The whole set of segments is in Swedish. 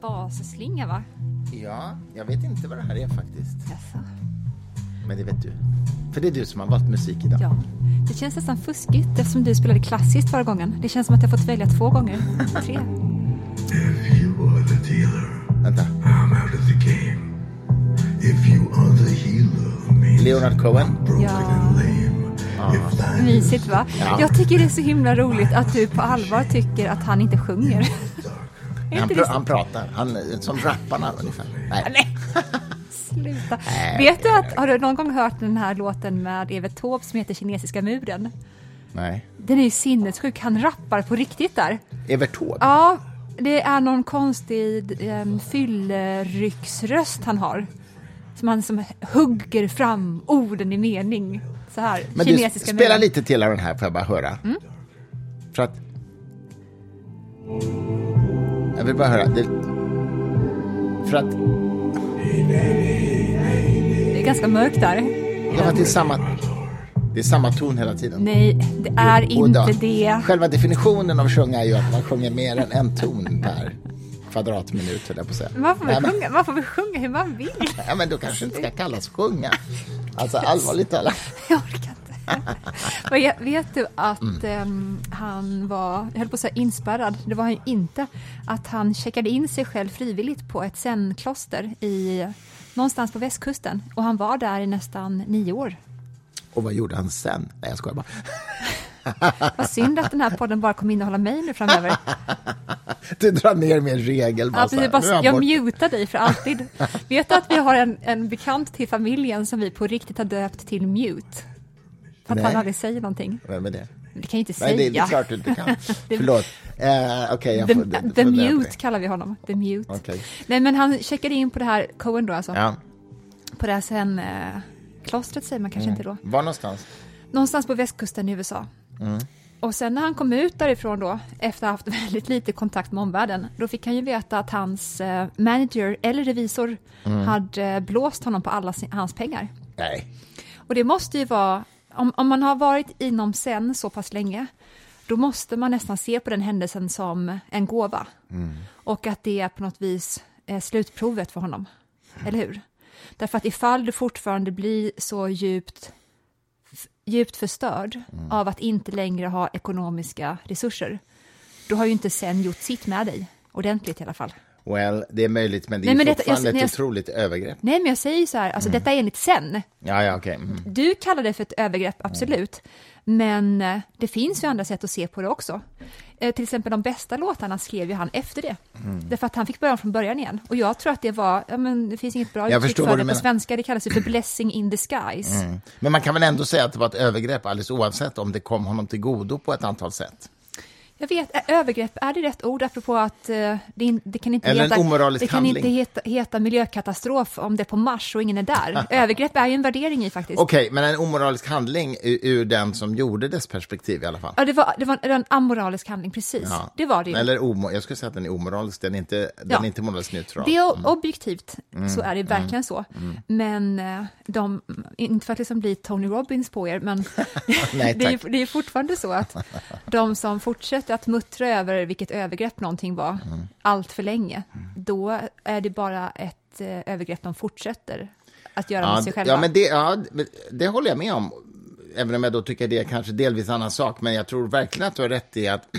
basslinga va? Ja, jag vet inte vad det här är faktiskt. Jaså? Men det vet du. För det är du som har valt musik idag. Ja. Det känns nästan fuskigt eftersom du spelade klassiskt förra gången. Det känns som att jag fått välja två gånger. Tre. If you are the dealer, Vänta. I'm out of the game. If you are the healer, Leonard Cohen. Ja. that Mysigt va? Ja. Jag tycker det är så himla roligt att du på allvar tycker att han inte sjunger. Han, pr- han pratar. Han, som rapparna ungefär. Nej. Nej. Sluta. Vet du att, har du någon gång hört den här låten med Evert Taube som heter Kinesiska muren? Nej. Den är ju sinnessjuk. Han rappar på riktigt där. Evert Taube. Ja, det är någon konstig um, fyllrycksröst han har. Som han som hugger fram orden i mening. Så här, Men du, kinesiska spela muren. lite till av den här får jag bara höra. Mm. För att... Jag vill bara höra. Det... För att... Det är ganska mörkt där. Ja, det är samma... Det är samma ton hela tiden. Nej, det är då- inte det. Själva definitionen av sjunga är ju att man sjunger mer än en ton per kvadratminut, höll jag på att säga. Man får, Nej, väl men- sjunga, man får väl sjunga hur man vill. Ja, men då kanske det inte ska kallas sjunga. Alltså allvarligt talat. Jag orkar inte. Jag- vet du att Mm. ehm, han var, jag höll på att säga inspärrad, det var han ju inte, att han checkade in sig själv frivilligt på ett zen-kloster i någonstans på västkusten och han var där i nästan nio år. Och vad gjorde han sen? Nej, jag skojar bara. Vad synd att den här podden bara kommer innehålla mig nu framöver. Du drar ner en regel. Bara Ja, bara, jag bort. mutar dig för alltid. Vet du att vi har en, en bekant till familjen som vi på riktigt har döpt till Mute? Att Nej. han aldrig säger någonting. Vem är det? Det kan jag inte Nej, säga. det, det är klart du inte kan. Förlåt. Eh, Okej, jag The, får... det- det the Mute kallar vi honom. The Mute. Okej. Nej, men han checkade in på det här, Cohen då alltså, Ja. på det här sen, eh, klostret säger man kanske inte då. Var någonstans? Någonstans på västkusten i USA. Och sen när han kom ut därifrån då, efter att ha haft väldigt lite kontakt med omvärlden, då fick han ju veta att hans eh, manager eller revisor hade eh, blåst honom på alla sin, hans pengar. Nej. Och det måste ju vara, om, om man har varit inom sen så pass länge, då måste man nästan se på den händelsen som en gåva. Och att det är på något vis eh, slutprovet för honom. Eller hur? Därför att ifall du fortfarande blir så djupt, djupt förstörd av att inte längre ha ekonomiska resurser, då har ju inte sen gjort sitt med dig. Ordentligt i alla fall. Well, det är möjligt, men det är Nej, men detta- fortfarande jag- ett jag- otroligt övergrepp. Nej, men jag säger så här, alltså detta är enligt sen. Ja, ja, okej. Mm. Du kallar det för ett övergrepp, absolut. Men eh, det finns ju andra sätt att se på det också. Eh, till exempel de bästa låtarna skrev ju han efter det. Mm. Därför att han fick börja från början igen. Och jag tror att det var, ja men det finns inget bra Jag uttryck för det på svenska, det kallas ju för blessing in disguise. Mm. Men man kan väl ändå säga att det var ett övergrepp alldeles oavsett om det kom honom till godo på ett antal sätt. Jag vet, övergrepp, är det rätt ord apropå att eh, det, det kan inte Eller heta, det kan inte heta, heta miljökatastrof om det är på Mars och ingen är där. övergrepp är ju en värdering i faktiskt. Okej, men en omoralisk handling ur, ur den som gjorde dess perspektiv i alla fall. Ja, det var, det var en amoralisk handling, precis. Ja. Det var det ju. Eller omo- jag skulle säga att den är omoralisk, den är inte, den Ja. är inte moraliskt neutral. Det är objektivt, så är det verkligen så. Men eh, de, inte för att liksom bli Tony Robbins på er, men Nej, det, är, det är fortfarande så att de som fortsätter att muttra över vilket övergrepp någonting var allt för länge, då är det bara ett eh, övergrepp de fortsätter att göra Ja, med sig själva. ja, men det, ja, det håller jag med om. Även om jag då tycker det är kanske delvis annan sak. Men jag tror verkligen att du har rätt i att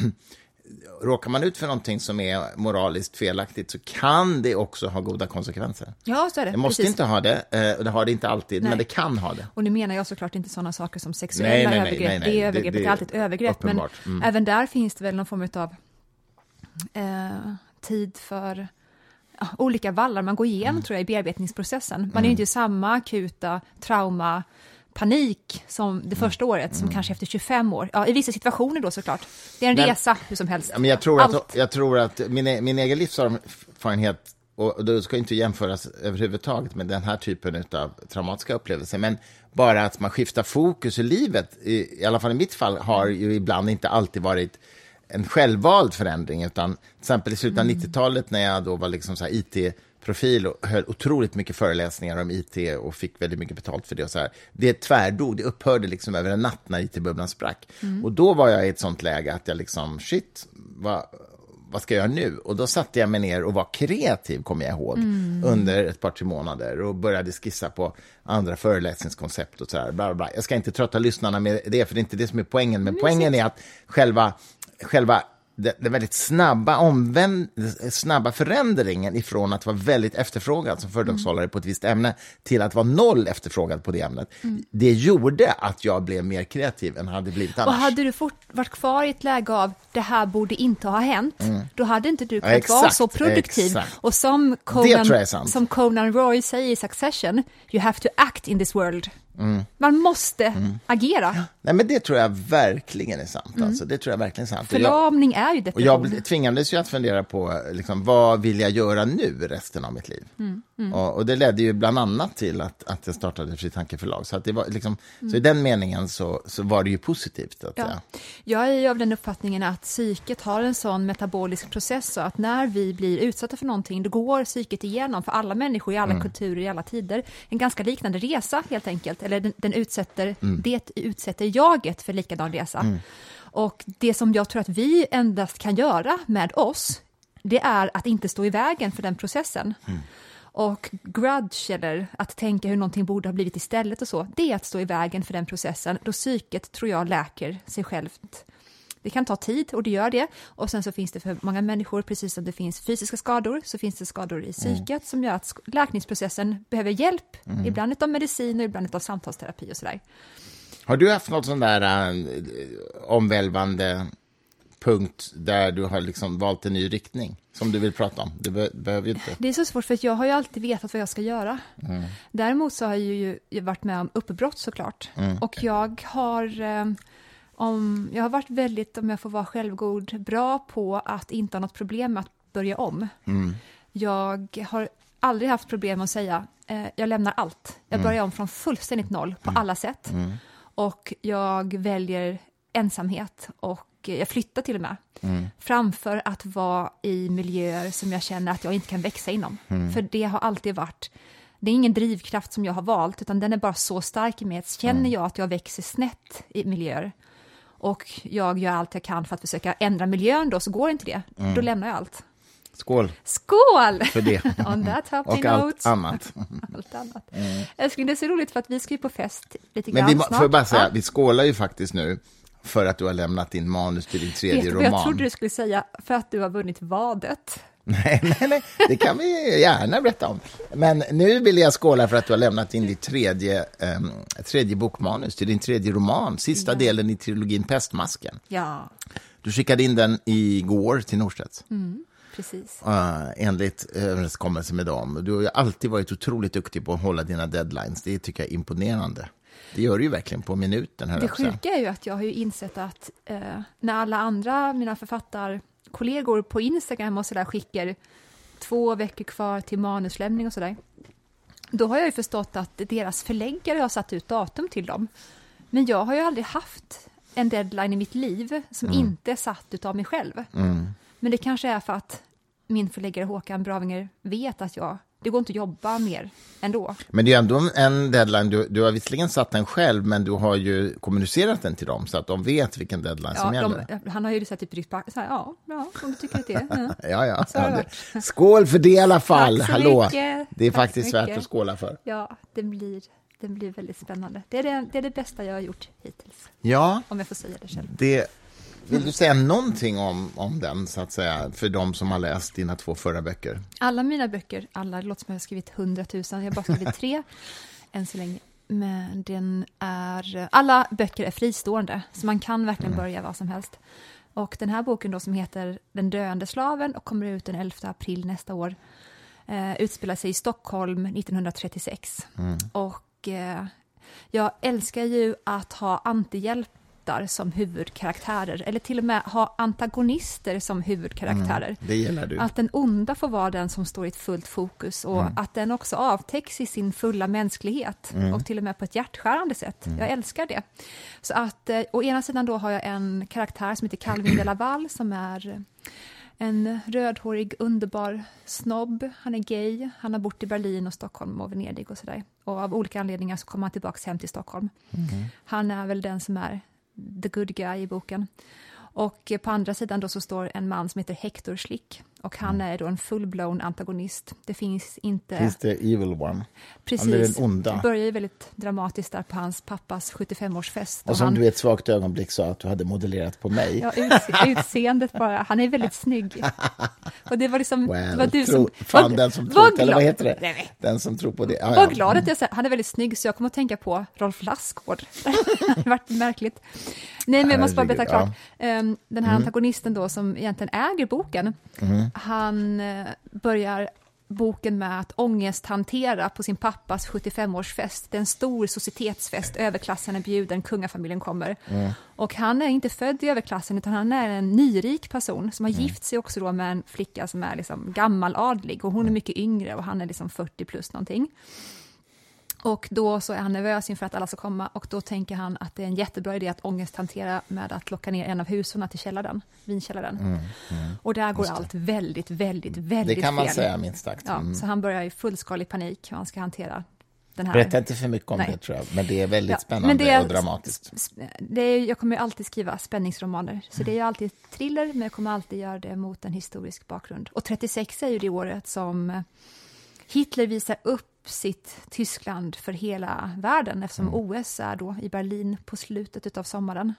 råkar man ut för någonting som är moraliskt felaktigt så kan det också ha goda konsekvenser. ja, så är det. Det måste precis. inte ha det, eh, och det har det inte alltid, Nej. men det kan ha det. Och nu menar jag såklart inte sådana saker som sexuella Nej, nej, övergrepp. nej, nej. Det är övergrepp, det, det är är alltid ett övergrepp. Men uppenbart. Mm. även där finns det väl någon form av eh, tid för ja, olika vallar man går igenom Mm. tror jag i bearbetningsprocessen. Man är ju inte i samma akuta trauma panik som Mm. det första året, som kanske efter 25 år. Ja, I vissa situationer då såklart. Det är en Men- resa hur som helst. Men jag tror Allt. att, jag tror att min, e- min egen livserfarenhet, och och då ska inte jämföras överhuvudtaget med den här typen av traumatiska upplevelser, men bara att man skiftar fokus i livet, i, i alla fall i mitt fall, har ju ibland inte alltid varit en självvald förändring, utan till exempel i slutet av 90-talet när jag då var liksom så här IT-profil och höll otroligt mycket föreläsningar om IT och fick väldigt mycket betalt för det. Och så här. Det tvärdog, det upphörde liksom över en natt när IT-bubblan sprack. Och då var jag i ett sånt läge att jag liksom, shit, vad, vad ska jag göra nu? Och då satte jag mig ner och var kreativ, kommer jag ihåg, under ett par, tre månader och började skissa på andra föreläsningskoncept och så. Bla, bla, bla. Jag ska inte trötta lyssnarna med det, för det är inte det som är poängen. Men poängen är att själva, själva den, väldigt snabba, omvänd, snabba förändringen ifrån att vara väldigt efterfrågad som föredragshållare på ett visst ämne till att vara noll efterfrågad på det ämnet. Det gjorde att jag blev mer kreativ än hade blivit annars. Och hade du fort, varit kvar i ett läge av det här borde inte ha hänt, då hade inte du kunnat vara exakt, så produktiv. exakt. Och som Conan, som Conan Roy säger i Succession, you have to act in this world. Mm. Man måste agera. Nej, men det tror jag verkligen är sant. Alltså. Det tror jag verkligen sant. Och jag- Förlamning är ju Och depression. jag tvingades ju att fundera på liksom, vad vill jag göra nu resten av mitt liv. Och, och det ledde ju bland annat till att, att jag startade Fri Tanke förlag. Så, att det var, liksom, så i den meningen så, så var det ju positivt. Att, Ja. Jag är ju av den uppfattningen att psyket har en sån metabolisk process så att när vi blir utsatta för någonting, då går psyket igenom, för alla människor i alla Mm. kulturer, i alla tider, en ganska liknande resa helt enkelt. Eller den, den utsätter, Mm. det utsätter jaget för likadan resa. Och det som jag tror att vi endast kan göra med oss, det är att inte stå i vägen för den processen. Mm. Och grudge, eller att tänka hur någonting borde ha blivit istället och så, det är att stå i vägen för den processen, då psyket, tror jag, läker sig självt. Det kan ta tid och det gör det. Och sen så finns det för många människor, precis som det finns fysiska skador, så finns det skador i psyket som gör att läkningsprocessen behöver hjälp. Ibland av medicin och ibland av samtalsterapi och sådär. Har du haft något sån där äh, omvälvande punkt där du har liksom valt en ny riktning som du vill prata om? Du be- behöver ju inte. Det är så svårt för jag har ju alltid vetat vad jag ska göra. Däremot så har jag ju varit med om uppbrott såklart. Och jag har, eh, om, jag har varit väldigt, om jag får vara självgod, bra på att inte ha något problem med att börja om. Jag har aldrig haft problem med att säga, eh, jag lämnar allt. Jag börjar om från fullständigt noll på alla sätt. Och jag väljer ensamhet och jag flyttar till och med. Framför att vara i miljöer som jag känner att jag inte kan växa inom. För det har alltid varit, det är ingen drivkraft som jag har valt, utan den är bara så stark i mig. att Känner jag att jag växer snett i miljöer och jag gör allt jag kan för att försöka ändra miljön då, så går inte det. Då lämnar jag allt. Skål Skål! för det. On that happy Och note. allt annat. Allt annat. Älskling, det är så roligt för att vi ska ju på fest lite Men grann vi, må- snart. får jag bara säga, Ja. vi skålar ju faktiskt nu för att du har lämnat din manus till din Vet tredje du vad jag roman. trodde du skulle säga? För att du har vunnit vadet. Nej, nej, nej, det kan vi gärna berätta om. Men nu vill jag skåla för att du har lämnat in ditt tredje, um, tredje bokmanus till din tredje roman, sista delen i trilogin Pestmasken. Ja, Du skickade in den igår till Norstedts, precis. uh, enligt överenskommelse med dem. Du har alltid varit otroligt duktig på att hålla dina deadlines. Det tycker jag är imponerande. Det gör du ju verkligen på minuten. höll Det sjuka är ju att jag har ju insett att eh, när alla andra, mina författarkollegor på Instagram och sådär skickar två veckor kvar till manuslämning och sådär, då har jag ju förstått att deras förläggare har satt ut datum till dem. Men jag har ju aldrig haft en deadline i mitt liv som Mm. inte är satt av mig själv. Men det kanske är för att min förläggare Håkan Bravinger vet att jag, det går inte att jobba mer ändå. Men det är ändå en deadline. Du, du har visserligen satt den själv, men du har ju kommunicerat den till dem så att de vet vilken deadline som Ja, gäller. de, han har ju så här typ ryckt på så här, ja, ja, om du tycker att det är. Ja. Ja. Så ja det. Skål för det i alla fall. Tack så Hallå. mycket. Det är Tack faktiskt värt att skåla för. Ja, det blir, det blir väldigt spännande. Det är det, det är det bästa jag har gjort hittills, Ja, om jag får säga det själv. det... Vill du säga någonting om, om den, så att säga, för de som har läst dina två förra böcker? Alla mina böcker, alla, det låter som jag har skrivit hundratusen, jag har bara skrivit tre än så länge. Men den är, alla böcker är fristående, så man kan verkligen börja vad som helst. Och den här boken då som heter Den döende slaven och kommer ut den 11 april nästa år, eh, utspelar sig i Stockholm 1936. Och eh, jag älskar ju att ha antihjältar som huvudkaraktärer, eller till och med ha antagonister som huvudkaraktärer. Det gillar du. Att den onda får vara den som står i ett fullt fokus och att den också avtäcks i sin fulla mänsklighet och till och med på ett hjärtskärande sätt. Jag älskar det. Så att eh, å ena sidan då har jag en karaktär som heter Calvin de Laval som är en rödhårig, underbar snobb. Han är gay, han har bott i Berlin och Stockholm och Venedig och sådär. Och av olika anledningar så kommer han tillbaka hem till Stockholm. Han är väl den som är the good guy i boken. Och på andra sidan då så står en man som heter Hector Schlick och han är då en full-blown antagonist. Det finns inte... Finns det evil one? Precis. Han onda. Det börjar ju väldigt dramatiskt där på hans pappas 75-årsfest. Och som han, du i ett svagt ögonblick sa att du hade modellerat på mig. Ja, utse, utseendet bara. Han är väldigt snygg. Och det var liksom... Well, det var du tro, som... fan, var- den som var tror, eller glad. vad heter det? Nej, nej. Den som tror på det. Ja, Var ja. glad att jag sa han är väldigt snygg, så jag kommer att tänka på Rolf Lassgård. det varit märkligt. Nej, men jag måste bara berätta klart. Ehm, Den här antagonisten då, som egentligen äger boken, han eh, börjar boken med att ångesthantera på sin pappas 75-årsfest. Det är en stor societetsfest, överklassen är bjuden, kungafamiljen kommer. Och han är inte född i överklassen, utan han är en nyrik person som har gift sig också då med en flicka som är liksom gammaladlig och hon är mycket yngre och han är liksom 40 plus någonting. Och då så är han nervös inför att alla ska komma och då tänker han att det är en jättebra idé att ångesthantera med att locka ner en av husorna till källaren, vinkällaren. Och där går allt väldigt, väldigt, väldigt Mm, Det kan man fel. säga minst sagt. Ja, Mm. Så han börjar i fullskalig panik hur han ska hantera den här... Berätta inte för mycket om Nej. det tror jag, men det är väldigt Ja, spännande är- och dramatiskt. Det är, jag kommer ju alltid skriva spänningsromaner, så det är ju alltid thriller, men jag kommer alltid göra det mot en historisk bakgrund. Och 36 är ju det året som Hitler visar upp sitt Tyskland för hela världen, eftersom OS är då i Berlin på slutet av sommaren.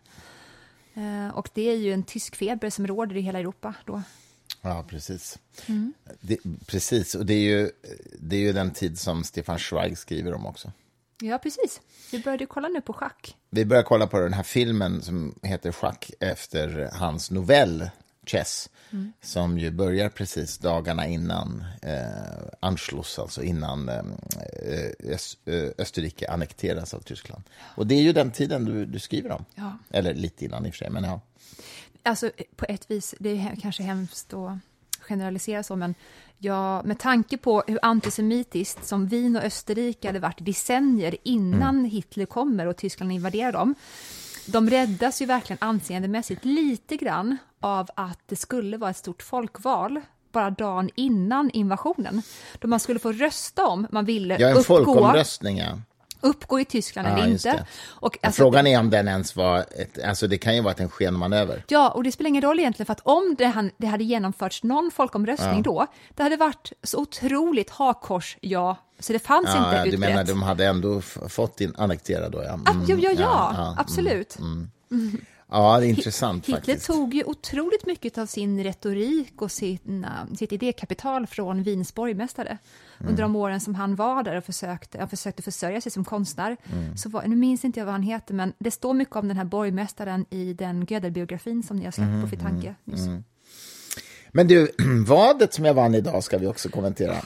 Eh, Och det är ju en tysk feber som råder i hela Europa då. Ja, precis. Mm. Det, precis, och det är, ju, det är ju den tid som Stefan Zweig skriver om också. Ja, precis. Vi började kolla nu på schack. Vi börjar kolla på den här filmen som heter Schack efter hans novell Chess, som ju börjar precis dagarna innan eh, Anschluss, alltså innan eh, Ös- eh, Österrike annekteras av Tyskland. Och det är ju den tiden du, du skriver om. Ja. Eller lite innan i och för sig, men ja. Alltså på ett vis, det är kanske hemskt att generalisera så, men ja, med tanke på hur antisemitiskt som Wien och Österrike hade varit decennier innan Hitler kommer och Tyskland invaderar dem, de räddas ju verkligen anseendemässigt lite grann av att det skulle vara ett stort folkval bara dagen innan invasionen, då man skulle få rösta om man ville Ja, en uppgå, folkomröstning, ja. uppgå i Tyskland Ja, eller inte. Och, alltså, Frågan är om den ens var, ett, alltså det kan ju vara en skenmanöver. Ja, och det spelar ingen roll egentligen, för att om det, det hade genomförts någon folkomröstning då, det hade varit så otroligt hakkors ja, så det fanns Ja, inte ja, du utrett. menar de hade ändå fått in annekterad då? Ja, Ah, Mm, ja, ja, ja, ja, mm, absolut. ja det är intressant Hitler faktiskt. tog ju otroligt mycket av sin retorik och sin, sitt idékapital från Wiens borgmästare. Mm. Under de åren som han var där och försökte, han försökte försörja sig som konstnär. Mm. Så var, nu minns inte jag vad han heter, men det står mycket om den här borgmästaren i den Gödel-biografin som ni har släppt Mm, på Fitanke nyss. Men du, vadet som jag vann idag ska vi också kommentera.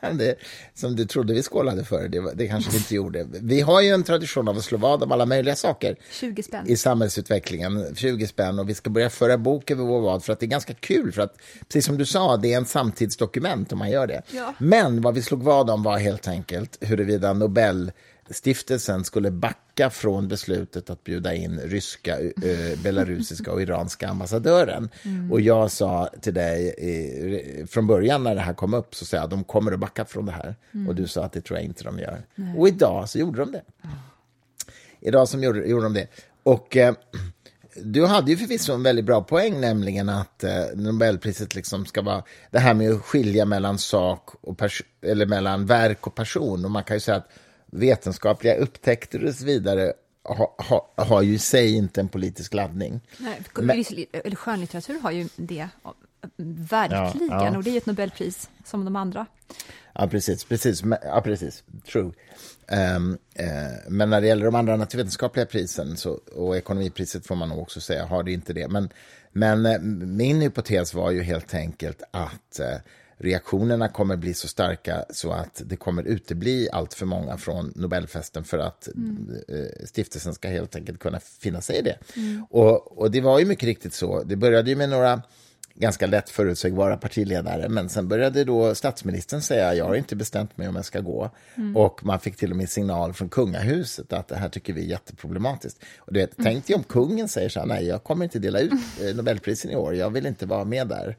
det, som du trodde vi skålade för, det, det kanske vi inte gjorde. Vi har ju en tradition av att slå vad om alla möjliga saker 20 spänn. i samhällsutvecklingen, 20 spänn, och vi ska börja föra bok över vår vad för att det är ganska kul, för att precis som du sa, det är en samtidsdokument om man gör det. Ja. Men vad vi slog vad om var helt enkelt huruvida Nobelstiftelsen skulle backa från beslutet att bjuda in ryska, eh, belarusiska och iranska ambassadören. Och jag sa till dig eh, från början när det här kom upp, så sa jag att de kommer att backa från det här. Och du sa att det tror jag inte de gör. Och idag så gjorde de det. Idag som gjorde, gjorde de det. Och eh, du hade ju förvisso en väldigt bra poäng, nämligen att eh, Nobelpriset liksom ska vara det här med att skilja mellan sak och eller mellan verk och person. Och man kan ju säga att vetenskapliga upptäckter och så vidare ha, ha, har ju i sig inte en politisk laddning. Nej, Men- eller skönlitteratur har ju det, verkligen, Ja, ja. och det är ju ett Nobelpris som de andra. Ja, precis. precis. Ja, precis. True. Ehm, eh, men när det gäller de andra naturvetenskapliga prisen så, och ekonomipriset får man nog också säga har det inte det. Men, men eh, min hypotes var ju helt enkelt att eh, reaktionerna kommer bli så starka så att det kommer utebli allt för många från Nobelfesten för att eh, stiftelsen ska helt enkelt kunna finna sig i det. Och, och det var ju mycket riktigt så. Det började ju med några ganska lätt förutsägbara partiledare. Men sen började då statsministern säga jag har inte bestämt mig om jag ska gå. Och man fick till och med signal från kungahuset att det här tycker vi är jätteproblematiskt. Och du vet, tänk dig om kungen säger så här, nej jag kommer inte dela ut eh, Nobelprisen i år, jag vill inte vara med där.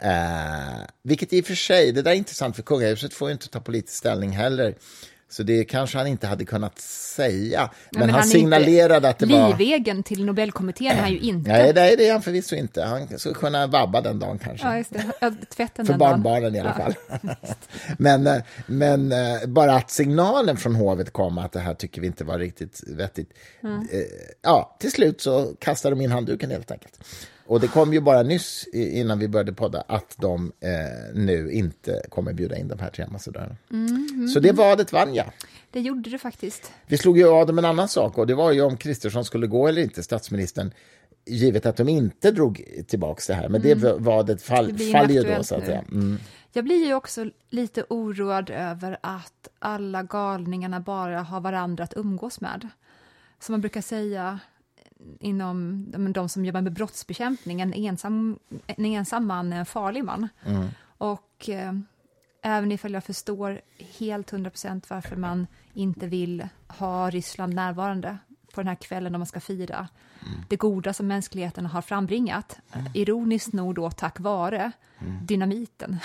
Eh, vilket i och för sig, det där är intressant för kungahuset får ju inte ta politisk ställning heller. Så det kanske han inte hade kunnat säga. Ja, men, han, är inte- signalerade att det var... Livegen till Nobelkommittén är han ju inte. Nej, nej, det är han förvisso inte. Han skulle kunna vabba den dagen kanske. Ja, just det. Tvätten För barnbarnen i alla Ja. fall. men eh, men eh, bara att signalen från hovet kom att det här tycker vi inte var riktigt vettigt. Mm. Eh, Ja, till slut så kastade de in handduken helt enkelt. Och det kom ju bara nyss innan vi började podda att de eh, nu inte kommer bjuda in de här tre ambassadörerna. Mm, Så det vadet vann jag. Det gjorde du faktiskt. Vi slog ju av dem en annan sak och det var ju om Kristersson skulle gå eller inte, statsministern, givet att de inte drog tillbaka det här. Men det vadet fall, Mm. Det faller ju då, så att säga. Mm. Jag blir ju också lite oroad över att alla galningarna bara har varandra att umgås med. Som man brukar säga inom de, de som jobbar med brottsbekämpning, en ensam, en ensam man är en farlig man. Och eh, även ifall jag förstår helt 100 procent varför man inte vill ha Ryssland närvarande på den här kvällen då man ska fira det goda som mänskligheten har frambringat, ironiskt nog då tack vare dynamiten.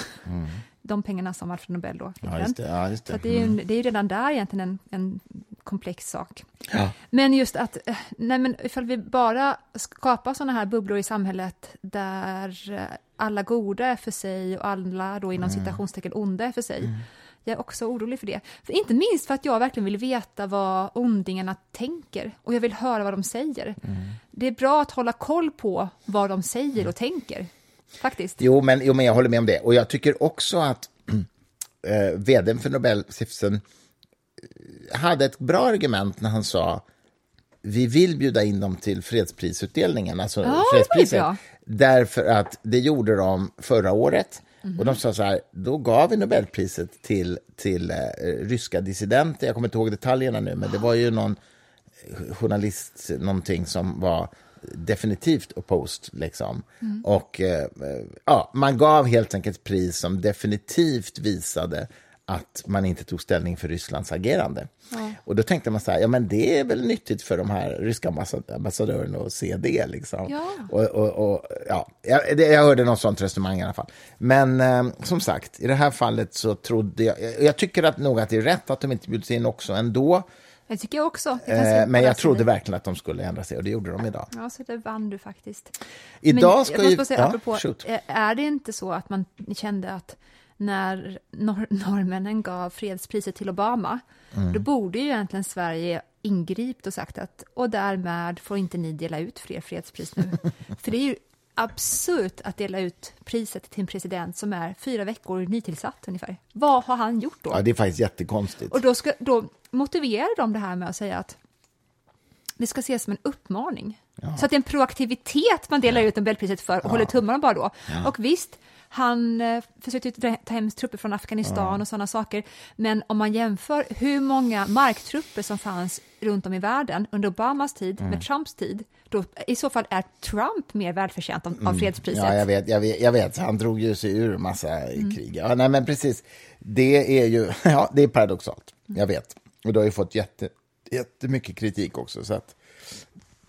De pengarna som Alfred Nobel då fick Ja, det. Ja, Så det. är ju, det är ju redan där egentligen en, en komplex sak. Ja. Men just att, eh, nej men ifall vi bara skapar sådana här bubblor i samhället där eh, alla goda är för sig och alla då inom citationstecken onda är för sig. Jag är också orolig för det. För inte minst för att jag verkligen vill veta vad ondingarna tänker och jag vill höra vad de säger. Det är bra att hålla koll på vad de säger och tänker, faktiskt. Jo men, jo, men jag håller med om det. Och jag tycker också att eh, vdn för Nobelstiftelsen hade ett bra argument när han sa vi vill bjuda in dem till fredsprisutdelningen, alltså ju fredspriset. Därför att det gjorde de förra året. Mhm. Och de sa så här, då gav vi Nobelpriset till, till eh, ryska dissidenter. Jag kommer inte ihåg detaljerna nu, men det var ju någon eh, journalist, någonting som var definitivt opposed. Liksom. Och eh, ja, man gav helt enkelt pris som definitivt visade att man inte tog ställning för Rysslands agerande. Och då tänkte man så här, ja men det är väl nyttigt för de här ryska ambassad- ambassadörerna att se det. Liksom. Ja. Och, och, och, ja, jag, jag hörde något sånt resonemang i alla fall. Men eh, som sagt, i det här fallet så trodde jag... Jag tycker att nog att det är rätt att de inte bjuds in också ändå. Det tycker jag också. Eh, men jag trodde verkligen att de skulle ändra sig och det gjorde de idag. Ja, så det vann du faktiskt. Idag Men ska jag ju- säga, ja, apropå, shoot. eh, är det inte så att man kände att när nor norrmännen gav fredspriset till Obama, Mm. då borde ju egentligen Sverige ingript och sagt att och därmed får inte ni dela ut fler fredspris nu. För det är ju absurt att dela ut priset till en president som är fyra veckor nytillsatt ungefär. Vad har han gjort då? Ja, det är faktiskt jättekonstigt. Och då, ska, då motiverar de det här med att säga att det ska ses som en uppmaning. Så att det är en proaktivitet man delar ut Nobelpriset för och håller tummarna bara då. Och visst, han eh, försökte ta hem trupper från Afghanistan och sådana saker. Men om man jämför hur många marktrupper som fanns runt om i världen under Obamas tid med Trumps tid, då i så fall är Trump mer välförtjänt av, av fredspriset. Ja, jag vet, jag, vet, jag vet. Han drog ju sig ur massa Mm. krig. Ja, nej, men precis. Det är ju ja, det är paradoxalt. Jag vet. Och du har ju fått jätte, jättemycket kritik också. Så att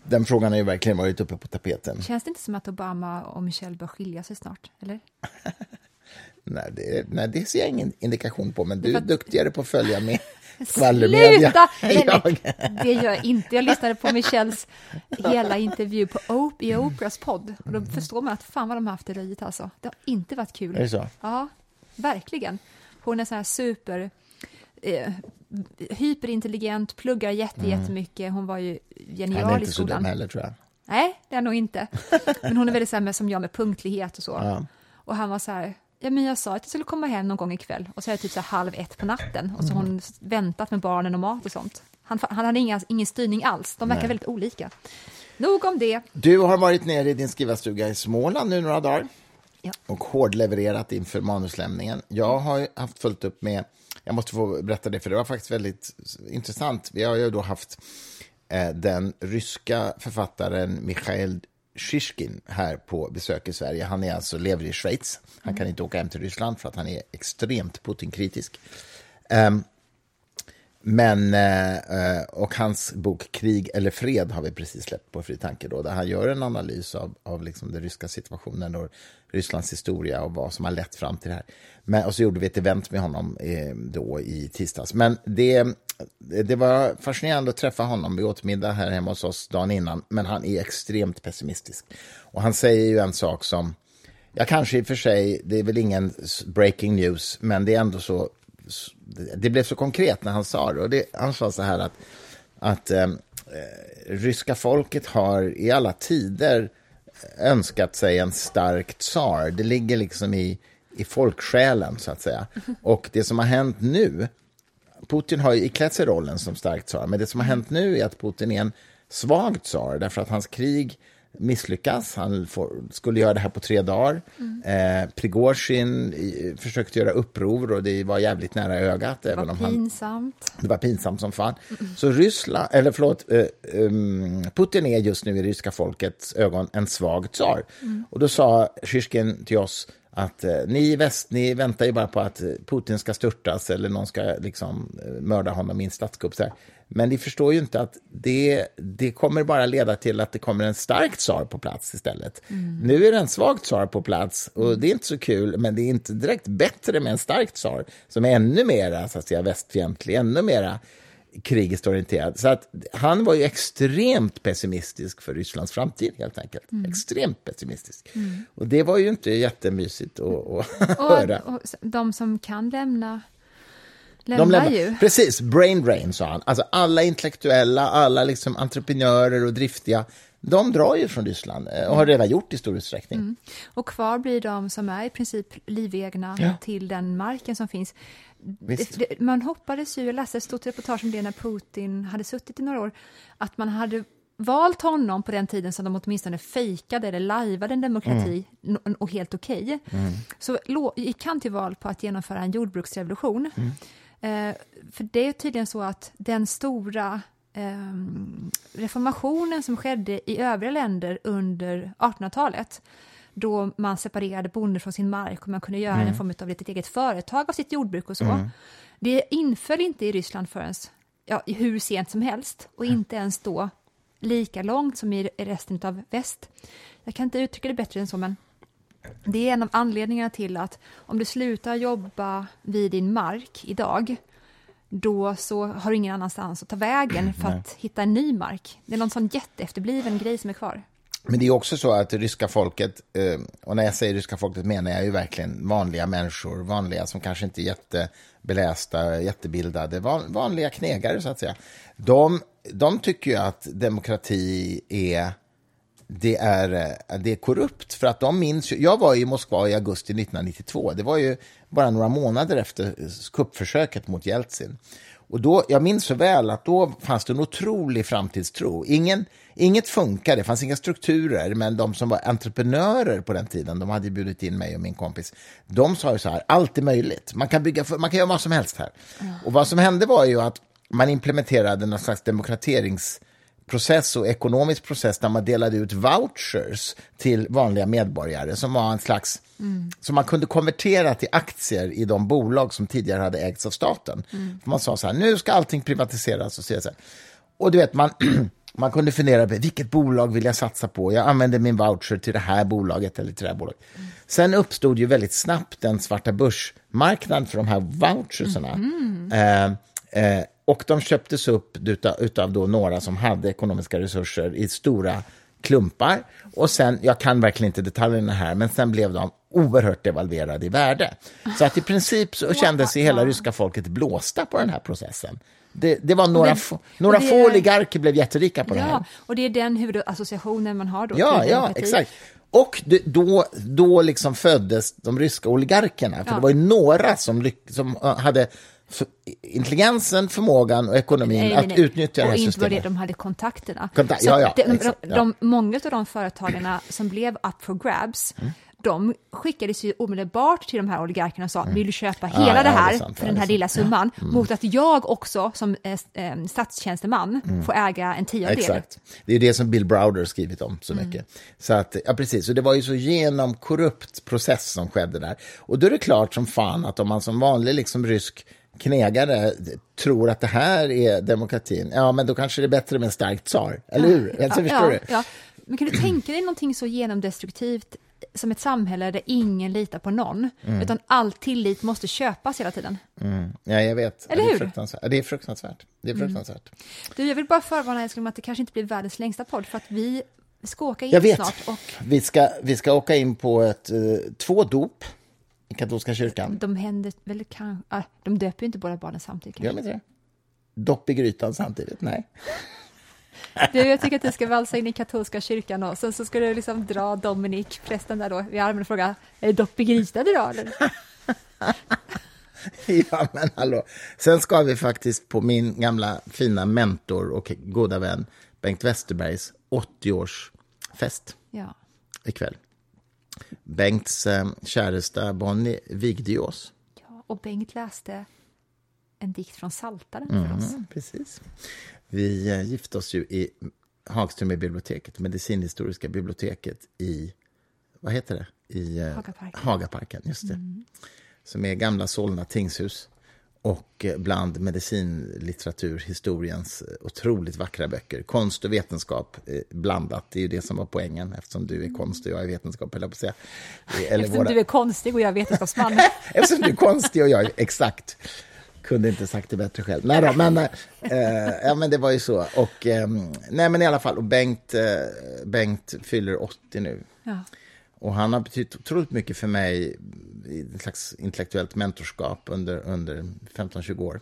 den frågan har ju verkligen varit uppe på tapeten. Känns det inte som att Obama och Michelle bör skilja sig snart? Eller? Nej, det, nej, det ser jag ingen indikation på, men du är duktigare på att följa med skvallermedia. Sluta! Nej, nej, det gör jag inte. Jag lyssnade på Michelles hela intervju på Op i Oprahs podd. Och då förstår man att fan vad de har haft det löjligt alltså. Det har inte varit kul. Är det så? Ja, verkligen. Hon är så här super... Eh, hyperintelligent, pluggar jätte, jättemycket. Hon var ju Han är genial i inte så dum skolan. heller, tror jag. Nej, det är nog inte. Men hon är väldigt med, som jag med punktlighet och så. Ja. Och han var så här, ja men jag sa att jag skulle komma hem någon gång ikväll och så är det typ så halv ett på natten och så har hon väntat med barnen och mat och sånt. Han, han hade inga, ingen styrning alls, de verkar Nej. väldigt olika. Nog om det. Du har varit nere i din skrivarstuga i Småland nu några dagar Ja. och hårdlevererat inför manuslämningen. Jag har haft fullt upp med, jag måste få berätta det, för det var faktiskt väldigt intressant. Vi har ju då haft eh, den ryska författaren Mikhail Shishkin här på besök i Sverige. Han är alltså, lever i Schweiz. Han kan inte åka hem till Ryssland för att han är extremt Putin-kritisk. Ehm, men, eh, eh, och hans bok Krig eller fred har vi precis släppt på Fri Tanke då, där han gör en analys av, av liksom den ryska situationen och Rysslands historia och vad som har lett fram till det här. Men, och så gjorde vi ett event med honom eh, då i tisdags. Men det, det var fascinerande att träffa honom. Vi åt middag här hemma hos oss dagen innan, men han är extremt pessimistisk. Och han säger ju en sak som, ja kanske i och för sig, det är väl ingen breaking news, men det är ändå så det blev så konkret när han sa det. Och det, han sa så här att, att eh, ryska folket har i alla tider önskat sig en stark tsar. Det ligger liksom i, i folksjälen, så att säga. Och det som har hänt nu... Putin har ju iklätt sig rollen som stark tsar, men det som har hänt nu är att Putin är en svag tsar, därför att hans krig misslyckas. Han får, skulle göra det här på tre dagar. Mm. Eh, Prigozjin försökte göra uppror och det var jävligt nära ögat. Det var pinsamt. Han, det var pinsamt som fan. Mm. Så Ryssland, eller förlåt, eh, um, Putin är just nu i ryska folkets ögon en svag tsar. Mm. Och då sa Shishkin till oss att eh, ni i väst, ni väntar ju bara på att Putin ska störtas eller någon ska liksom eh, mörda honom i en statskupp. Men ni förstår ju inte att det, det kommer bara leda till att det kommer en stark tsar på plats istället. Mm. Nu är det en svag tsar på plats och det är inte så kul, men det är inte direkt bättre med en stark tsar som är ännu mer så att säga, västfientlig, ännu mer krigiskt orienterad. Så att han var ju extremt pessimistisk för Rysslands framtid, helt enkelt. Mm. Extremt pessimistisk. Mm. Och det var ju inte jättemysigt att, att och, höra. Och de som kan lämna lämnar, de lämnar ju. Precis, brain drain sa han. Alltså alla intellektuella, alla liksom entreprenörer och driftiga, de drar ju från Ryssland eh, och har redan gjort i stor utsträckning. Mm. Och kvar blir de som är i princip livegna ja. till den marken som finns. Det, man hoppades ju, jag läste ett stort reportage om det när Putin hade suttit i några år, att man hade valt honom på den tiden som de åtminstone fejkade eller lajvade en demokrati mm. och helt okej. Okay. Mm. Så gick han till val på att genomföra en jordbruksrevolution. Mm. Eh, för det är tydligen så att den stora reformationen som skedde i övriga länder under 1800-talet då man separerade bonden från sin mark och man kunde göra mm. en form av ett eget företag av sitt jordbruk och så. Mm. Det inföll inte i Ryssland förrän ja, hur sent som helst och mm. inte ens då lika långt som i resten av väst. Jag kan inte uttrycka det bättre än så, men det är en av anledningarna till att om du slutar jobba vid din mark idag, då så har du ingen annanstans att ta vägen för att hitta en ny mark. Det är någon sån jätteefterbliven grej som är kvar. Men det är också så att ryska folket, eh, och när jag säger ryska folket menar jag ju verkligen vanliga människor, vanliga som kanske inte är jättebelästa, jättebildade, vanliga knegare så att säga. De, de tycker ju att demokrati är det är, eh, det är korrupt. För att de minns jag var i Moskva i augusti 1992. Det var ju bara några månader efter kuppförsöket mot Jeltsin. Och då, jag minns så väl att då fanns det en otrolig framtidstro. Ingen, inget funkade, det fanns inga strukturer, men de som var entreprenörer på den tiden, de hade bjudit in mig och min kompis, de sa ju så här, allt är möjligt, man kan, bygga, man kan göra vad som helst här. Mm. Och vad som hände var ju att man implementerade någon slags demokraterings process och ekonomisk process där man delade ut vouchers till vanliga medborgare som var en slags mm. som man kunde konvertera till aktier i de bolag som tidigare hade ägts av staten. Mm. Man sa så här, nu ska allting privatiseras och så. Och du vet, man, man kunde fundera på vilket bolag vill jag satsa på? Jag använder min voucher till det här bolaget eller till det här bolaget. Mm. Sen uppstod ju väldigt snabbt en svarta börsmarknad för de här vouchersarna. Mm. Eh, eh, och de köptes upp utav, då några som hade ekonomiska resurser i stora klumpar. Och sen, jag kan verkligen inte detaljerna här, men sen blev de oerhört devalverade i värde. Så att i princip så kände sig hela ryska folket blåsta på den här processen. Det, det var några, det, få, några det, få oligarker blev jätterika på ja, det här. och det är den huvudassociationen man har då. Ja, ja, exakt. Och då, då liksom föddes de ryska oligarkerna, för ja. det var ju några som, som hade intelligensen, förmågan och ekonomin nej, nej, nej. att utnyttja och det här systemet. Och inte var det de hade kontakterna. Kontakt, ja, ja, de, de, de, många av de företagarna som blev up for grabs, mm. de skickades ju omedelbart till de här oligarkerna och sa, mm. vill du köpa hela ja, det här det för den här lilla summan, mm. mot att jag också som eh, eh, statstjänsteman mm. får äga en tiondel. Exakt. Det är det som Bill Browder skrivit om så mm. mycket. Så att, ja precis, och det var ju så genomkorrupt process som skedde där. Och då är det klart som fan att om man som vanlig liksom rysk knegare tror att det här är demokratin, ja, men då kanske det är bättre med en stark tsar, eller hur? Alltså, förstår ja, du? ja. Men kan du tänka dig någonting så genomdestruktivt som ett samhälle där ingen litar på någon, Mm. utan all tillit måste köpas hela tiden? Ja, jag vet. Eller det, är hur? fruktansvärt. Ja, det är fruktansvärt. Det är fruktansvärt. Du, jag vill bara förvarna älskling om att det kanske inte blir världens längsta podd, för att vi ska åka in Jag vet. snart och Vi ska, vi ska åka in på ett, eh, två dop i katolska kyrkan. de händer väl kan, ah, de döper ju inte båda barnen samtidigt. Gör kanske. de inte det? Dopp i grytan samtidigt? Nej. Du, jag tycker att du ska valsa in i katolska kyrkan och sen så ska du liksom dra Dominik, prästen där då, vid armen och fråga, är det dopp i grytan idag eller? Ja, men hallå. Sen ska vi faktiskt på min gamla fina mentor och goda vän Bengt Westerbergs 80-årsfest Ja. ikväll. Bengts eh, käresta Bonnie vigde ju oss. ja. Och Bengt läste en dikt från Saltaren för oss. Mm, precis. Vi eh, gifte oss ju i Hagström biblioteket, medicinhistoriska biblioteket i, vad heter det? I eh, Hagaparken. Hagaparken, just det. Som är gamla Solna tingshus. Och bland medicinlitteratur, historiens eh, otroligt vackra böcker. Konst och vetenskap eh, blandat, det är ju det som var poängen eftersom du är konst och jag är vetenskap, jag på säga. Eh, Eller Eftersom våra- du är konstig och jag är vetenskapsman. Eftersom du är konstig och jag är exakt. Kunde inte sagt det bättre själv. Nej då, men, eh, ja, men det var ju så. Och, eh, nej, men i alla fall, och Bengt, eh, Bengt fyller 80 nu. Ja. Och han har betytt otroligt mycket för mig i ett slags intellektuellt mentorskap under, under 15-20 år.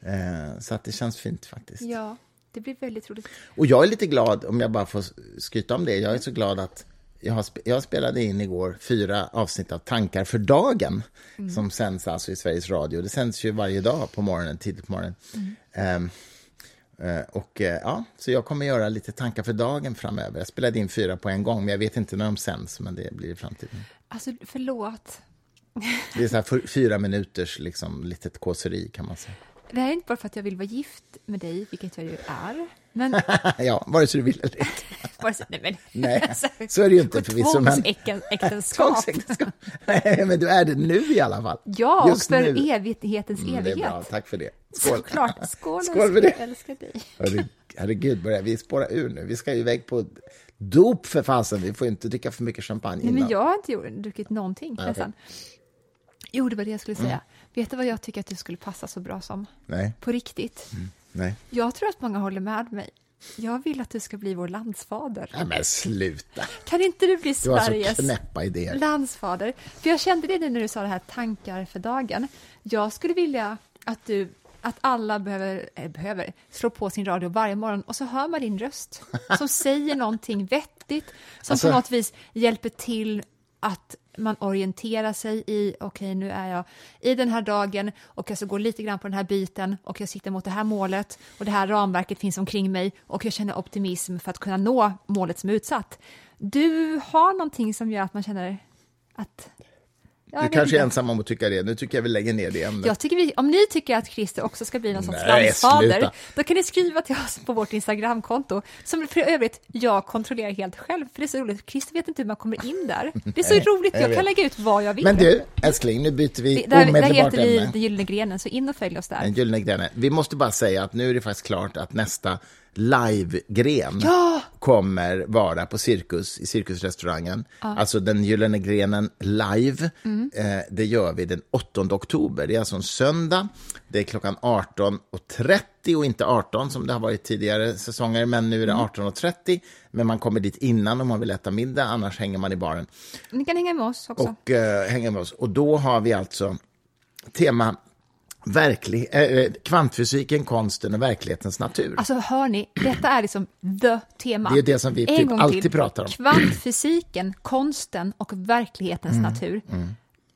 Eh, så att det känns fint faktiskt. ja, det blir väldigt roligt. Och jag är lite glad, om jag bara får skryta om det, jag är så glad att jag, har, jag spelade in igår fyra avsnitt av Tankar för dagen, som sänds alltså i Sveriges Radio. Det sänds ju varje dag på morgonen, tidigt på morgonen. Ehm, eh, och eh, ja, så jag kommer göra lite tankar för dagen framöver. Jag spelade in fyra på en gång, men jag vet inte när de sänds, men det blir i framtiden. Alltså, förlåt. Det är så här fyra minuters liksom, litet kåseri, kan man säga. Det här är inte bara för att jag vill vara gift med dig, vilket jag ju är. Men, ja, vare sig du vill eller inte. nej, men, Nej, alltså, så är det ju inte förvisso, men- Tvångsäktenskap. Nej, men du är det nu i alla fall. Ja, och Just för nu. evighetens Mm, det är evighet. bra, tack för det. Skål. Såklart. Skål, Skål för det. Älskar dig. Herre- Herregud, börjar vi spåra ur nu? Vi ska ju iväg på dop för fasen. Vi får inte dricka för mycket champagne Nej, innan. men jag har inte gjort, druckit någonting Nej, nästan. Jo, det var det jag skulle säga. Vet du vad jag tycker att du skulle passa så bra som? Nej, På riktigt. nej. Jag tror att många håller med mig. Jag vill att du ska bli vår landsfader. Nej, men sluta. Kan inte du bli Du Sveriges idéer. landsfader? För jag kände det nu när du sa det här tankar för dagen. Jag skulle vilja att du att alla behöver, eh, behöver slå på sin radio varje morgon och så hör man din röst som säger någonting vettigt som Alltså- på något vis hjälper till att man orienterar sig i, okej nu är jag i den här dagen och jag ska gå lite grann på den här biten och jag siktar mot det här målet och det här ramverket finns omkring mig och jag känner optimism för att kunna nå målet som är utsatt. Du har någonting som gör att man känner att... Jag Du kanske är ensam om att tycka det. Nu tycker jag vi lägger ner det ämnet. Jag tycker vi, om ni tycker att Christer också ska bli någon sorts Nej, landsfader, sluta. då kan ni skriva till oss på vårt Instagramkonto, som för övrigt jag kontrollerar helt själv, för det är så roligt. Christer vet inte hur man kommer in där. Det är så Nej, roligt, jag jag, kan lägga ut vad jag vill. Men du, älskling, nu byter vi där, där omedelbart heter vi ämne. Den Gyllene Grenen, så in och följ oss där. Den gyllene grenen. Vi måste bara säga att nu är det faktiskt klart att nästa live-gren Ja! kommer vara på Cirkus, i Cirkusrestaurangen. Alltså den gyllene grenen live. Mm. Eh, det gör vi den 8 oktober. Det är alltså en söndag. Det är klockan 18.30 och inte 18 som det har varit tidigare säsonger, men nu är det Mm. 18.30. Men man kommer dit innan om man vill äta middag, annars hänger man i baren Ni kan hänga med oss också. och eh, hänga med oss. Och då har vi alltså tema verklig, eh, kvantfysiken, konsten och verklighetens natur. Alltså hör ni, detta är liksom the tema. Det är det som vi typ alltid till. pratar om. Kvantfysiken, konsten och verklighetens Mm, natur.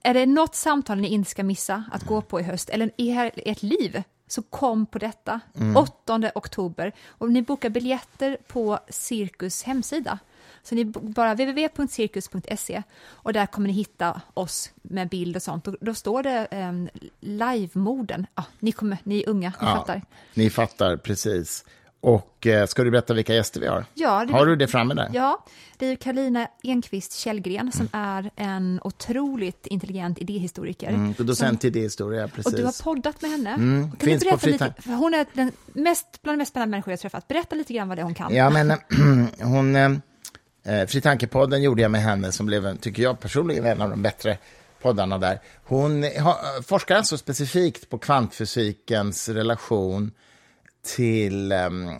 Är det något samtal ni inte ska missa att gå på i höst, eller i er- ert liv, så kom på detta. Mm. 8 oktober. Och ni bokar biljetter på Cirkus hemsida. Så ni bara www.cirkus.se och där kommer ni hitta oss med bild och sånt. Och då står det um, live-morden. Ja, ni, kommer, ni är unga, ni fattar. Ni fattar, precis. Och eh, ska du berätta vilka gäster vi har? Ja, det- har du det framme där? Ja, det är ju Karolina Enqvist Källgren som Mm. är en otroligt intelligent idéhistoriker. Mm, docent i idéhistoria, precis. och du har poddat med henne. Mm, Kan du finns på berätta lite, hon är den mest, bland de mest spännande människor jag träffat. Berätta lite grann vad det är hon kan. Ja, men hon... Eh, eh, Fri Tanke-podden gjorde jag med henne, som blev, tycker jag personligen, en av de bättre poddarna där. Hon har, forskar alltså specifikt på kvantfysikens relation till, ehm,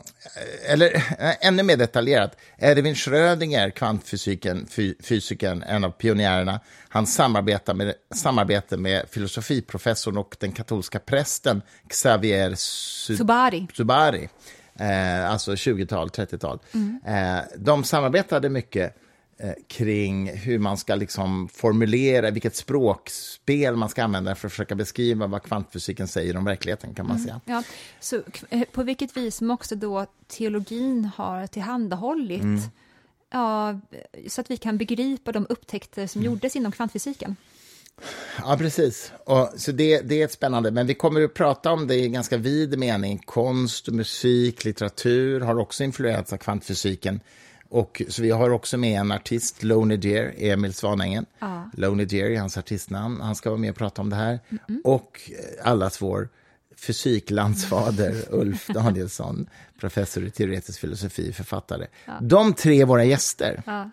eller eh, ännu mer detaljerat, Erwin Schrödinger, kvantfysiken, fy, fysikern, en av pionjärerna, han samarbetar med, samarbete med filosofiprofessorn och den katolska prästen Xavier Su- Subari. Subari, eh, alltså 20-tal, 30-tal. Eh, de samarbetade mycket eh, kring hur man ska liksom formulera, vilket språkspel man ska använda för att försöka beskriva vad kvantfysiken säger om verkligheten, kan man säga. Ja, så eh, på vilket vis också då teologin har tillhandahållit Mm. ja, så att vi kan begripa de upptäckter som Mm. gjordes inom kvantfysiken. Ja, precis. Och, så det, det är ett spännande, men vi kommer att prata om det i ganska vid mening. Konst, musik, litteratur har också influerats av kvantfysiken. Och, så vi har också med en artist, Lonely Deer, Emil Svanängen. Ja. Lonely Deer är hans artistnamn. Han ska vara med och prata om det här. Och eh, allas vår fysiklandsfader Ulf Danielsson, professor i teoretisk filosofi, författare. De tre är våra gäster. Ja.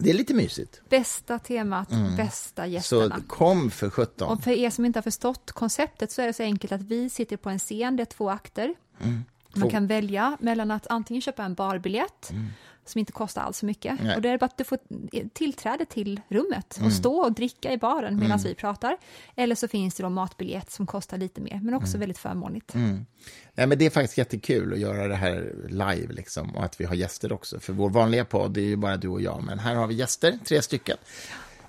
Det är lite mysigt. Bästa temat, bästa Så gästerna. kom för sjutton. Och för er som inte har förstått konceptet så är det så enkelt att vi sitter på en scen, det är två akter. Man Två. kan välja mellan att antingen köpa en barbiljett som inte kostar alls så mycket. Nej. Och det är bara att du får tillträde till rummet och stå och dricka i baren medan vi pratar. Eller så finns det då matbiljett som kostar lite mer, men också väldigt förmånligt. Nej, men det är faktiskt jättekul att göra det här live liksom, och att vi har gäster också. För vår vanliga podd är ju bara du och jag, men här har vi gäster, tre stycken.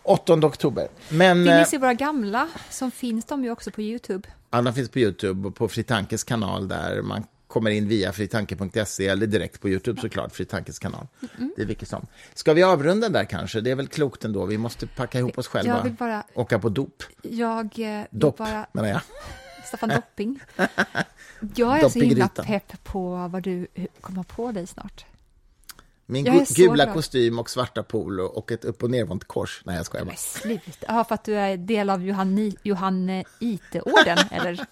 8 oktober. Men Vill eh, ni se våra gamla så finns de ju också på Youtube. alla finns på Youtube och på Fritankes kanal där man kommer in via fritanke.se eller direkt på Youtube såklart, Fritankes kanal. Det är vilket som. Ska vi avrunda där kanske? Det är väl klokt ändå. Vi måste packa ihop oss själva. Jag vill bara, Åka på dop. jag eh, vill Dopp, bara menar jag. Staffan Dopping. Jag är så himla pepp på vad du kommer på dig snart. Min gula kostym och svarta polo och ett upp och nervänt kors. Nej, jag skojar bara. Men sluta. Ja, för att du är del av Johanni, Johanneiteorden, eller?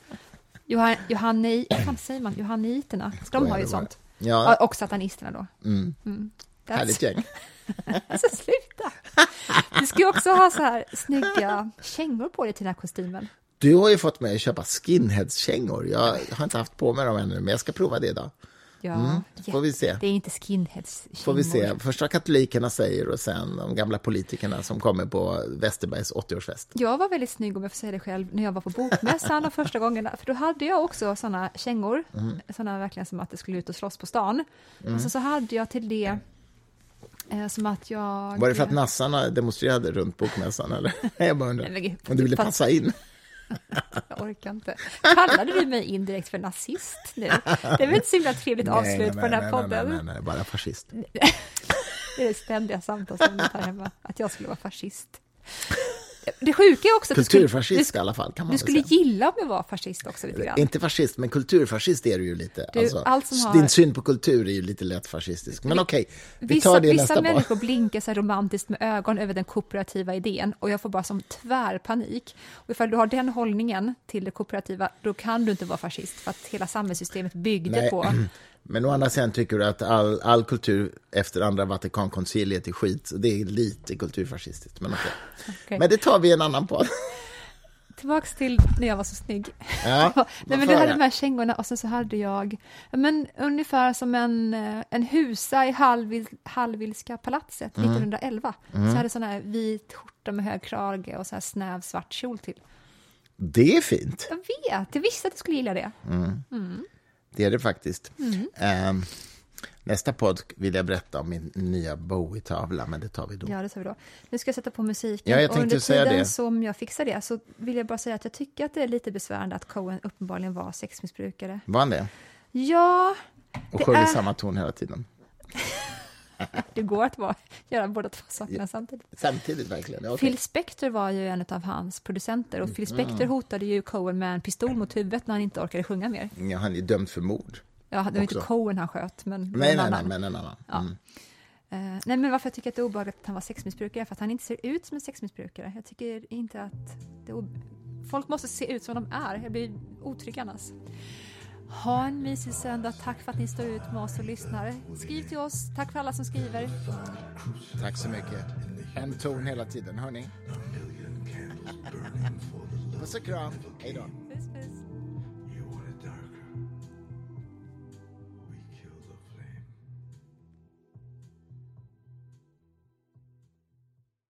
Johan, Johanne, vad säger man? Johanniterna. Så de har ju sånt. Ja, och satanisterna då. mm. That's- härligt gäng. Alltså sluta! Du ska ju också ha så här snygga kängor på dig till den här kostymen. Du har ju fått mig att köpa skinheads-kängor. Jag har inte haft på mig dem ännu, men jag ska prova det idag. Ja, Mm, får vi se. Det är inte skinheads Får vi se. Först vad katolikerna säger och sen de gamla politikerna som kommer på Westerbergs 80-årsfest. Jag var väldigt snygg om jag får säga det själv när jag var på bokmässan de första gångerna. För då hade jag också sådana kängor, Mm. sådana verkligen som att det skulle ut och slåss på stan. Och så, så hade jag till det eh, som att jag... Var det för att nassarna demonstrerade runt bokmässan? Eller? Jag bara undrar. Om du ville pass- passa in? Jag orkar inte. Kallade du mig indirekt för nazist nu? Det är väl ett så himla trevligt avslut på den här nej, podden? Nej, nej, nej, bara fascist. Det är det ständiga samtalsämnet här hemma, att jag skulle vara fascist. Det sjuka är också att du skulle, Kulturfascist i alla fall, kan man du skulle säga. gilla om jag var fascist också lite grann. Inte fascist, men kulturfascist är du ju lite. Du, alltså, allt som har- Din syn på kultur är ju lite lätt fascistisk. Men okej, vi Vissa, tar det vissa nästa podd. människor blinkar så romantiskt med ögon över den kooperativa idén och jag får bara som tvärpanik. Och ifall du har den hållningen till det kooperativa, då kan du inte vara fascist för att hela samhällssystemet byggde Nej. på... Men å andra sidan tycker du att all, all kultur efter andra Vatikankonciliet är skit. Så det är lite kulturfascistiskt. Men, okej. Okej. men det tar vi i en annan podd. Tillbaks till när jag var så snygg. Ja, Nej, men du hade de här kängorna och sen så hade jag ja, men, ungefär som en, eh, en husa i Hallwil, Hallwilska palatset Mm. 1911. Så jag hade sån här vit skjorta med hög krage och så här snäv svart kjol till. Det är fint. Jag vet, jag visste att du skulle gilla det. Det är det faktiskt. Mm. Ehm, nästa podd vill jag berätta om min nya Bowie-tavla, men det tar vi då. Ja, det sa vi då. Nu ska jag sätta på musiken. Ja, jag och under säga tiden det. som jag fixar det så vill jag bara säga att jag tycker att det är lite besvärande att Cohen uppenbarligen var sexmissbrukare. Var han det? Ja, Och sjöng är- samma ton hela tiden. det går att vara, göra båda två sakerna samtidigt. Samtidigt verkligen. Okej. Phil Spector var ju en av hans producenter och Phil Spector Mm. hotade ju Cohen med en pistol mot huvudet när han inte orkade sjunga mer. Ja, han är dömd för mord. Ja, det var inte. Cohen han sköt, men Nej, nej, annan. nej, men en annan. Ja. Mm. Eh, nej, men varför jag tycker att det är obehagligt att han var sexmissbrukare för att han inte ser ut som en sexmissbrukare. Jag tycker inte att Folk måste se ut som de är. Jag blir otrygg annars. Ha en mysig söndag. Tack för att ni står ut med oss och lyssnar. Skriv till oss. Tack för alla som skriver. Tack så mycket. En ton hela tiden, hörni. Puss och kram. Hej då.